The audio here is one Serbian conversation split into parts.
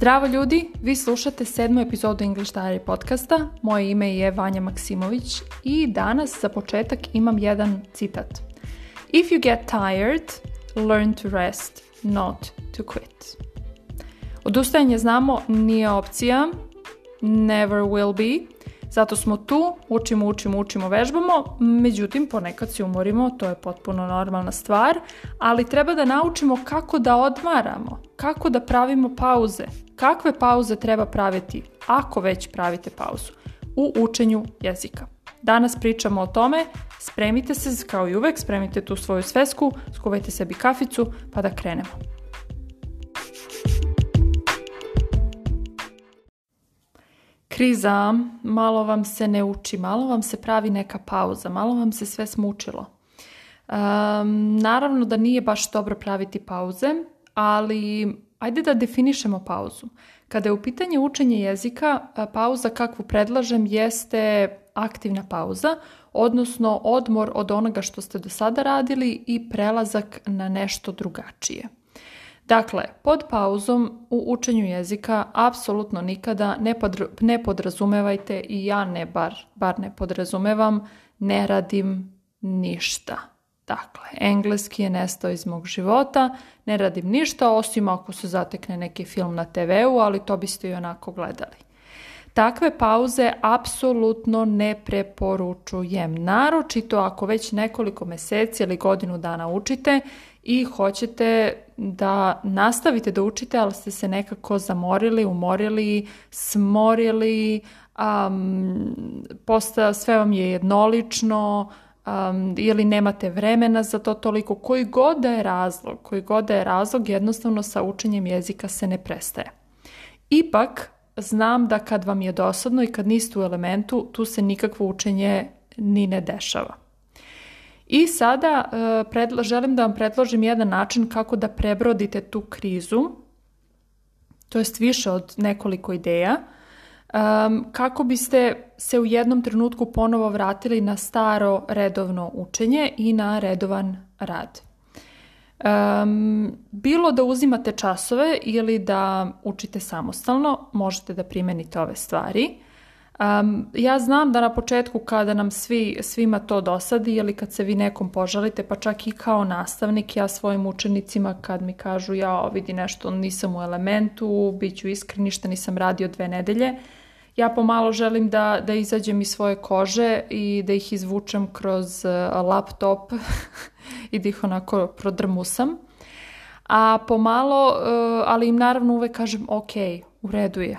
Zdravo ljudi, vi slušate sedmu epizodu English Diary podcasta. Moje ime je Vanja Maksimović i danas za početak imam jedan citat. If you get tired, learn to rest, not to quit. Odustajanje znamo nije opcija, never will be. Zato smo tu, učimo, učimo, učimo, vežbamo, međutim ponekad se umorimo, to je potpuno normalna stvar, ali treba da naučimo kako da odmaramo, kako da pravimo pauze, kakve pauze treba praviti ako već pravite pauzu u učenju jezika. Danas pričamo o tome, spremite se kao i uvek, spremite tu svoju svesku, skuvajte sebi kaficu pa da krenemo. Kriza, malo vam se ne uči, malo vam se pravi neka pauza, malo vam se sve smučilo. naravno da nije baš dobro praviti pauze, ali Ajde da definišemo pauzu. Kada je u pitanju učenje jezika, pauza kakvu predlažem jeste aktivna pauza, odnosno odmor od onoga što ste do sada radili i prelazak na nešto drugačije. Dakle, pod pauzom u učenju jezika apsolutno nikada ne podrazumevajte i ja ne bar, bar ne podrazumevam, ne radim ništa. Dakle, engleski je nestao iz mog života, ne radim ništa osim ako se zatekne neki film na TV-u, ali to biste i onako gledali. Takve pauze apsolutno ne preporučujem, naročito ako već nekoliko mjeseci ili godinu dana učite i hoćete da nastavite da učite, ali ste se nekako zamorili, umorili, smorili, um, posta, sve vam je jednolično, um, ili nemate vremena za to toliko, koji god da je razlog, koji god da je razlog, jednostavno sa učenjem jezika se ne prestaje. Ipak, znam da kad vam je dosadno i kad niste u elementu, tu se nikakvo učenje ni ne dešava. I sada e, želim da vam predložim jedan način kako da prebrodite tu krizu, to jest više od nekoliko ideja, Um, kako biste se u jednom trenutku ponovo vratili na staro redovno učenje i na redovan rad? bilo da uzimate časove ili da učite samostalno, možete da primenite ove stvari. ja znam da na početku kada nam svi, svima to dosadi ili kad se vi nekom požalite, pa čak i kao nastavnik, ja svojim učenicima kad mi kažu ja vidi nešto nisam u elementu, bit ću iskren, ništa nisam radio dve nedelje, ja pomalo želim da, da izađem iz svoje kože i da ih izvučem kroz e, laptop i da ih onako prodrmusam. A pomalo, e, ali im naravno uvek kažem, ok, u redu je,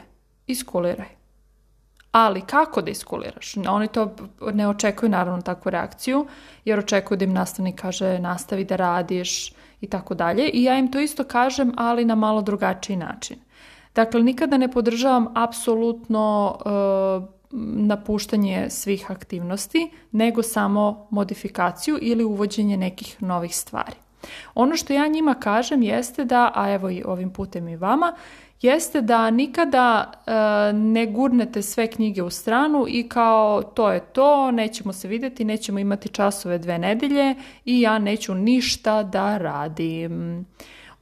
iskuliraj. Ali kako da iskuliraš? Oni to ne očekuju naravno takvu reakciju, jer očekuju da im nastavnik kaže nastavi da radiš i tako dalje. I ja im to isto kažem, ali na malo drugačiji način. Dakle, nikada ne podržavam apsolutno e, napuštanje svih aktivnosti, nego samo modifikaciju ili uvođenje nekih novih stvari. Ono što ja njima kažem jeste da, a evo i ovim putem i vama, jeste da nikada e, ne gurnete sve knjige u stranu i kao to je to, nećemo se vidjeti, nećemo imati časove dve nedelje i ja neću ništa da radim.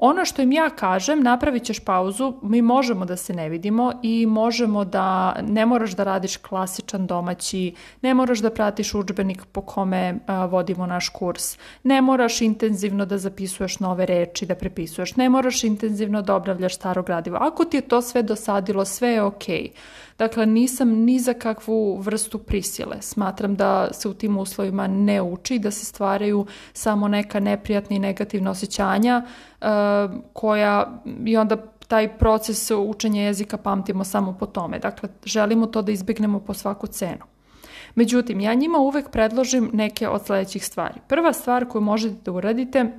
Ono što im ja kažem, napravit ćeš pauzu, mi možemo da se ne vidimo i možemo da ne moraš da radiš klasičan domaći, ne moraš da pratiš udžbenik po kome vodimo naš kurs, ne moraš intenzivno da zapisuješ nove reči, da prepisuješ, ne moraš intenzivno da obnavljaš staro gradivo. Ako ti je to sve dosadilo, sve je okej. Okay. Dakle, nisam ni za kakvu vrstu prisile. Smatram da se u tim uslovima ne uči, da se stvaraju samo neka neprijatna i negativna osjećanja e, koja i onda taj proces učenja jezika pamtimo samo po tome. Dakle, želimo to da izbjegnemo po svaku cenu. Međutim, ja njima uvek predložim neke od sledećih stvari. Prva stvar koju možete da uradite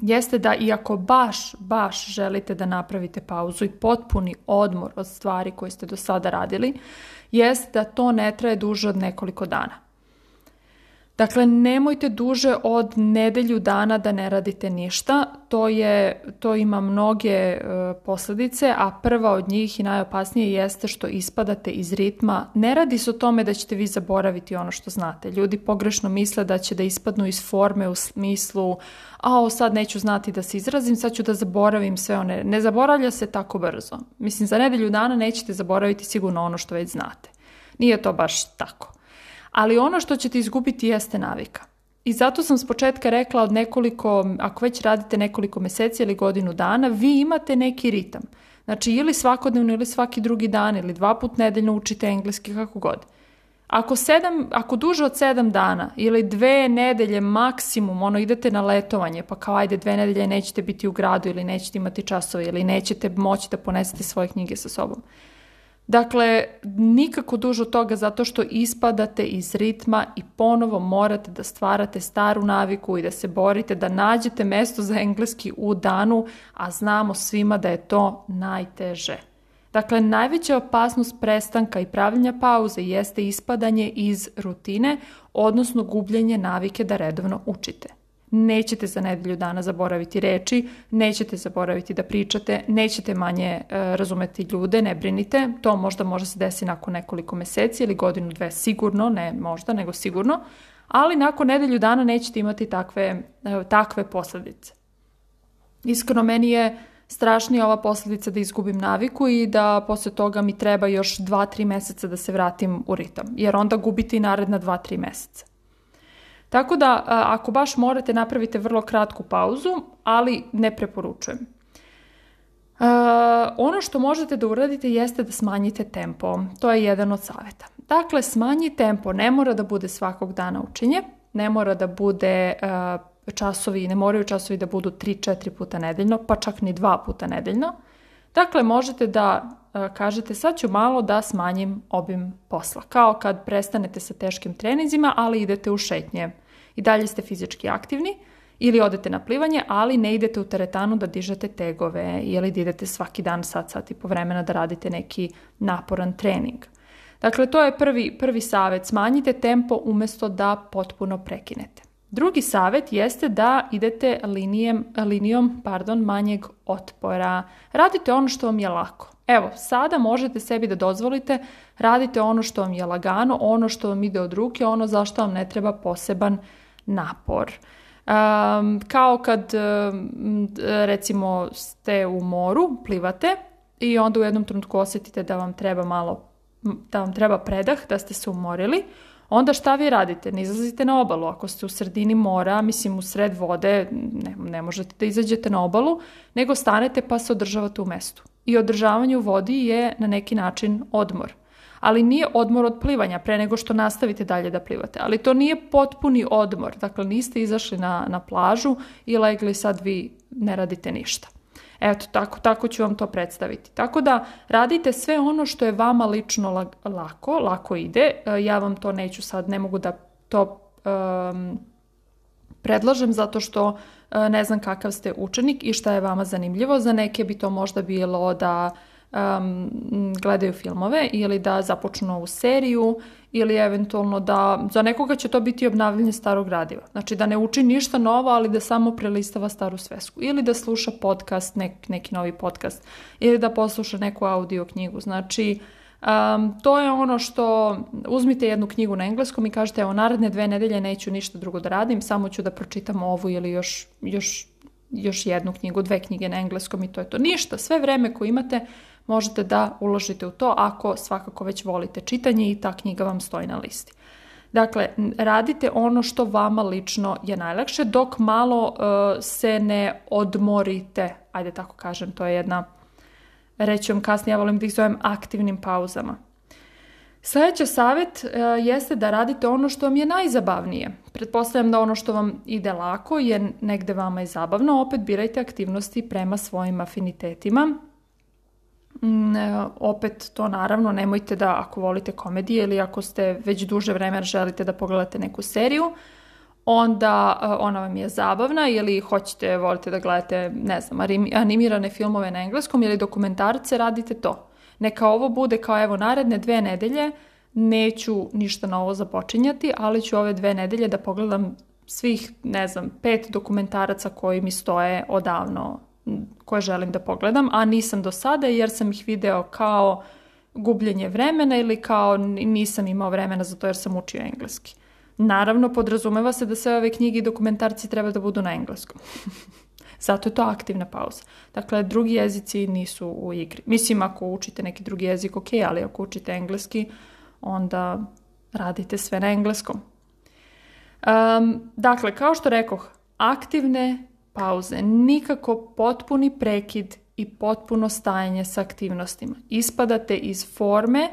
jeste da iako baš, baš želite da napravite pauzu i potpuni odmor od stvari koje ste do sada radili, jest da to ne traje duže od nekoliko dana. Dakle, nemojte duže od nedelju dana da ne radite ništa, to, je, to ima mnoge e, posljedice, a prva od njih i najopasnije jeste što ispadate iz ritma. Ne radi se o tome da ćete vi zaboraviti ono što znate. Ljudi pogrešno misle da će da ispadnu iz forme u smislu a sad neću znati da se izrazim, sad ću da zaboravim sve one. Ne zaboravlja se tako brzo. Mislim, za nedelju dana nećete zaboraviti sigurno ono što već znate. Nije to baš tako. Ali ono što ćete izgubiti jeste navika. I zato sam s početka rekla od nekoliko, ako već radite nekoliko mjeseci ili godinu dana, vi imate neki ritam. Znači ili svakodnevno ili svaki drugi dan ili dva put nedeljno učite engleski kako god. Ako, sedam, ako duže od sedam dana ili dve nedelje maksimum, ono idete na letovanje, pa kao ajde dve nedelje nećete biti u gradu ili nećete imati časove ili nećete moći da ponesete svoje knjige sa sobom. Dakle, nikako duže toga zato što ispadate iz ritma i ponovo morate da stvarate staru naviku i da se borite da nađete mesto za engleski u danu, a znamo svima da je to najteže. Dakle, najveća opasnost prestanka i pravljenja pauze jeste ispadanje iz rutine, odnosno gubljenje navike da redovno učite nećete za nedelju dana zaboraviti reči, nećete zaboraviti da pričate, nećete manje e, razumeti ljude, ne brinite, to možda može se desiti nakon nekoliko meseci ili godinu, dve sigurno, ne možda, nego sigurno, ali nakon nedelju dana nećete imati takve, e, takve posljedice. Iskreno meni je strašnija ova posljedica da izgubim naviku i da posle toga mi treba još dva tri meseca da se vratim u ritam, jer onda gubiti naredna dva tri meseca. Tako da e, ako baš morate napravite vrlo kratku pauzu, ali ne preporučujem. Uh, ono što možete da uradite jeste da smanjite tempo. To je jedan od savjeta. Dakle, smanji tempo. Ne mora da bude svakog dana učenje. Ne mora da bude uh, časovi, ne moraju časovi da budu 3-4 puta nedeljno, pa čak ni 2 puta nedeljno. Dakle, možete da e, kažete sad ću malo da smanjim obim posla. Kao kad prestanete sa teškim treninzima, ali idete u šetnje. I dalje ste fizički aktivni ili odete na plivanje, ali ne idete u teretanu da dižete tegove ili da idete svaki dan sat, sat i po vremena da radite neki naporan trening. Dakle, to je prvi, prvi savjet. Smanjite tempo umjesto da potpuno prekinete. Drugi savjet jeste da idete linijem, linijom pardon, manjeg otpora. Radite ono što vam je lako. Evo, sada možete sebi da dozvolite, radite ono što vam je lagano, ono što vam ide od ruke, ono zašto vam ne treba poseban napor. kao kad recimo ste u moru, plivate i onda u jednom trenutku osjetite da vam treba malo da vam treba predah, da ste se umorili onda šta vi radite? Ne izlazite na obalu. Ako ste u sredini mora, mislim u sred vode, ne, ne možete da izađete na obalu, nego stanete pa se održavate u mestu. I održavanje u vodi je na neki način odmor. Ali nije odmor od plivanja pre nego što nastavite dalje da plivate. Ali to nije potpuni odmor. Dakle, niste izašli na, na plažu i legli sad vi ne radite ništa. Eto, tako, tako ću vam to predstaviti. Tako da radite sve ono što je vama lično lako, lako ide. E, ja vam to neću sad, ne mogu da to um, predlažem zato što e, ne znam kakav ste učenik i šta je vama zanimljivo. Za neke bi to možda bilo da gledaju filmove ili da započnu ovu seriju ili eventualno da za nekoga će to biti obnavljanje starog gradiva. Znači da ne uči ništa novo, ali da samo prelistava staru svesku ili da sluša podcast, neki novi podcast ili da posluša neku audio knjigu. Znači um, to je ono što uzmite jednu knjigu na engleskom i kažete evo naredne dve nedelje neću ništa drugo da radim, samo ću da pročitam ovu ili još, još još jednu knjigu, dve knjige na engleskom i to je to. Ništa, sve vreme koje imate možete da uložite u to ako svakako već volite čitanje i ta knjiga vam stoji na listi. Dakle, radite ono što vama lično je najlakše dok malo e, se ne odmorite. Ajde tako kažem, to je jedna, reći vam kasnije, ja volim da ih zovem aktivnim pauzama. Sljedeći savjet e, jeste da radite ono što vam je najzabavnije. Pretpostavljam da ono što vam ide lako je negde vama i zabavno. Opet birajte aktivnosti prema svojim afinitetima Mm, e, opet to naravno nemojte da ako volite komedije ili ako ste već duže vremena želite da pogledate neku seriju, onda e, ona vam je zabavna ili hoćete, volite da gledate, ne znam, animirane filmove na engleskom ili dokumentarce, radite to. Neka ovo bude kao evo naredne dve nedelje, neću ništa novo započinjati, ali ću ove dve nedelje da pogledam svih, ne znam, pet dokumentaraca koji mi stoje odavno koje želim da pogledam, a nisam do sada jer sam ih video kao gubljenje vremena ili kao nisam imao vremena za to jer sam učio engleski. Naravno, podrazumeva se da sve ove knjige i dokumentarci treba da budu na engleskom. Zato je to aktivna pauza. Dakle, drugi jezici nisu u igri. Mislim, ako učite neki drugi jezik, ok, ali ako učite engleski, onda radite sve na engleskom. Um, dakle, kao što rekoh, aktivne pauze, nikako potpuni prekid i potpuno stajanje sa aktivnostima. Ispadate iz forme,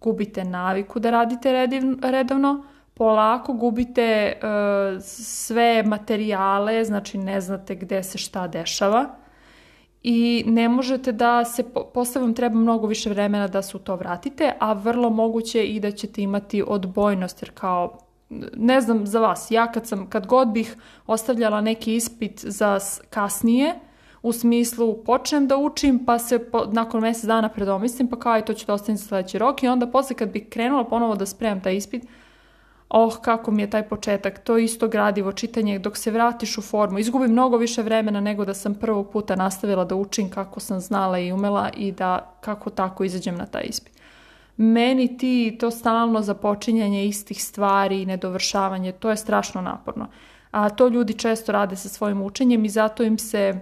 gubite naviku da radite redovno, polako gubite e, sve materijale, znači ne znate gdje se šta dešava i ne možete da se, posle vam treba mnogo više vremena da se u to vratite, a vrlo moguće i da ćete imati odbojnost, jer kao ne znam za vas, ja kad sam, kad god bih ostavljala neki ispit za kasnije, u smislu počnem da učim pa se po, nakon mjesec dana predomislim pa kao i to ću da ostavim za sljedeći rok i onda poslije kad bih krenula ponovo da spremam taj ispit, oh kako mi je taj početak, to isto gradivo čitanje dok se vratiš u formu, izgubi mnogo više vremena nego da sam prvog puta nastavila da učim kako sam znala i umela i da kako tako izađem na taj ispit meni ti to stalno započinjanje istih stvari i nedovršavanje, to je strašno naporno. A to ljudi često rade sa svojim učenjem i zato im se e,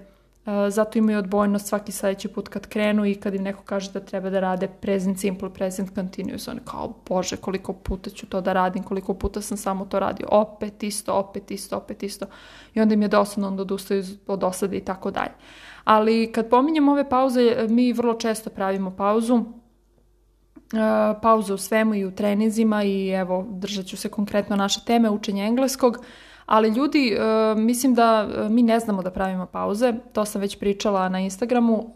zato imaju odbojnost svaki sljedeći put kad krenu i kad im neko kaže da treba da rade present simple, present continuous. Oni kao, bože, koliko puta ću to da radim, koliko puta sam samo to radio. Opet isto, opet isto, opet isto. I onda im je dosadno, onda odustaju od osade i tako dalje. Ali kad pominjem ove pauze, mi vrlo često pravimo pauzu E, pauze u svemu i u trenizima i evo držat ću se konkretno naše teme učenja engleskog. Ali ljudi, e, mislim da e, mi ne znamo da pravimo pauze, to sam već pričala na Instagramu,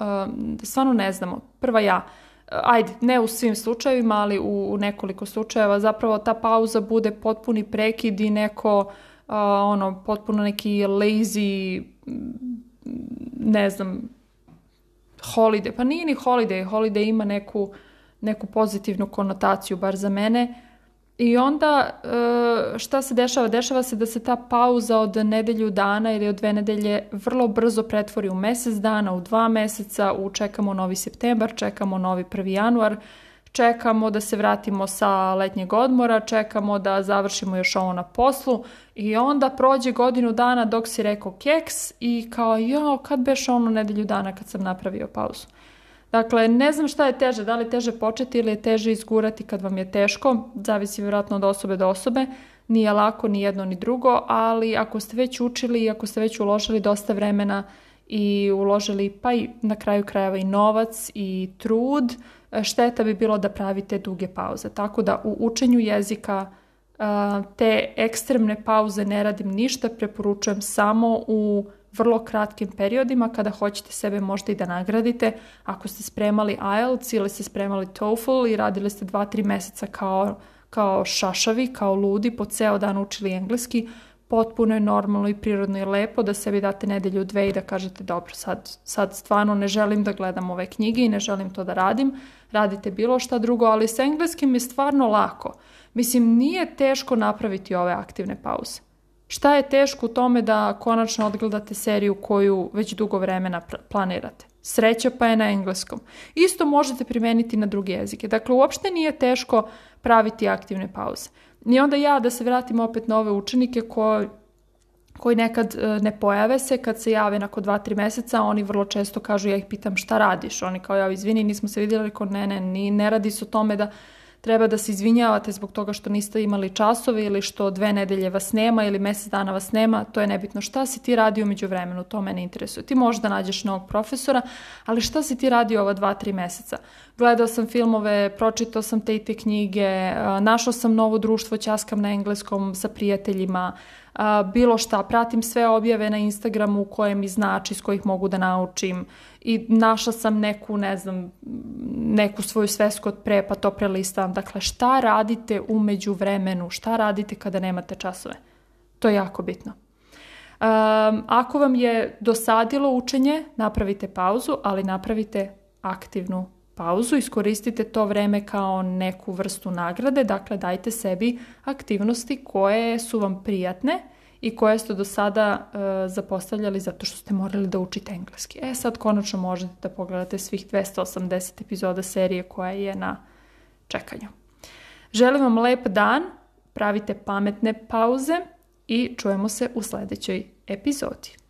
stvarno ne znamo. Prva ja, ajde, ne u svim slučajevima, ali u nekoliko slučajeva zapravo ta pauza bude potpuni prekid i neko ono, potpuno neki lazy, ne znam, holiday. Pa nije ni holiday, holiday ima neku neku pozitivnu konotaciju, bar za mene. I onda e, šta se dešava? Dešava se da se ta pauza od nedelju dana ili od dve nedelje vrlo brzo pretvori u mjesec dana, u dva mjeseca, u čekamo novi septembar, čekamo novi prvi januar, čekamo da se vratimo sa letnjeg odmora, čekamo da završimo još ovo na poslu i onda prođe godinu dana dok si rekao keks i kao jo, kad beš ono nedelju dana kad sam napravio pauzu. Dakle, ne znam šta je teže, da li je teže početi ili je teže izgurati kad vam je teško, zavisi vjerojatno od osobe do osobe, nije lako ni jedno ni drugo, ali ako ste već učili i ako ste već uložili dosta vremena i uložili pa i na kraju krajeva i novac i trud, e, šteta bi bilo da pravite duge pauze. Tako da u učenju jezika e, te ekstremne pauze ne radim ništa, preporučujem samo u vrlo kratkim periodima kada hoćete sebe možda i da nagradite. Ako ste spremali IELTS ili ste spremali TOEFL i radili ste 2-3 mjeseca kao, kao šašavi, kao ludi, po ceo dan učili engleski, potpuno je normalno i prirodno i lepo da sebi date nedelju dve i da kažete dobro, sad, sad stvarno ne želim da gledam ove knjige i ne želim to da radim, radite bilo šta drugo, ali s engleskim je stvarno lako. Mislim, nije teško napraviti ove aktivne pauze. Šta je teško u tome da konačno odgledate seriju koju već dugo vremena planirate? Sreća pa je na engleskom. Isto možete primeniti na druge jezike. Dakle, uopšte nije teško praviti aktivne pauze. I onda ja da se vratim opet na ove učenike koji koji nekad e, ne pojave se, kad se jave nakon 2-3 meseca, oni vrlo često kažu, ja ih pitam šta radiš, oni kao ja izvini nismo se vidjeli, kod ne, ne, ne radi se o tome da treba da se izvinjavate zbog toga što niste imali časove ili što dve nedelje vas nema ili mjesec dana vas nema, to je nebitno. Šta si ti radio među vremenu, to mene interesuje. Ti možda nađeš novog profesora, ali šta si ti radio ova dva, tri mjeseca? Gledao sam filmove, pročitao sam te i te knjige, našao sam novo društvo, ćaskam na engleskom sa prijateljima, bilo šta, pratim sve objave na Instagramu koje mi znači, s kojih mogu da naučim i našla sam neku, ne znam, neku svoju svesku od pre, pa to prelistavam. Dakle, šta radite umeđu vremenu, šta radite kada nemate časove? To je jako bitno. ako vam je dosadilo učenje, napravite pauzu, ali napravite aktivnu pauzu, iskoristite to vreme kao neku vrstu nagrade, dakle dajte sebi aktivnosti koje su vam prijatne i koje ste do sada e, zapostavljali zato što ste morali da učite engleski. E sad konačno možete da pogledate svih 280 epizoda serije koja je na čekanju. Želim vam lep dan, pravite pametne pauze i čujemo se u sljedećoj epizodi.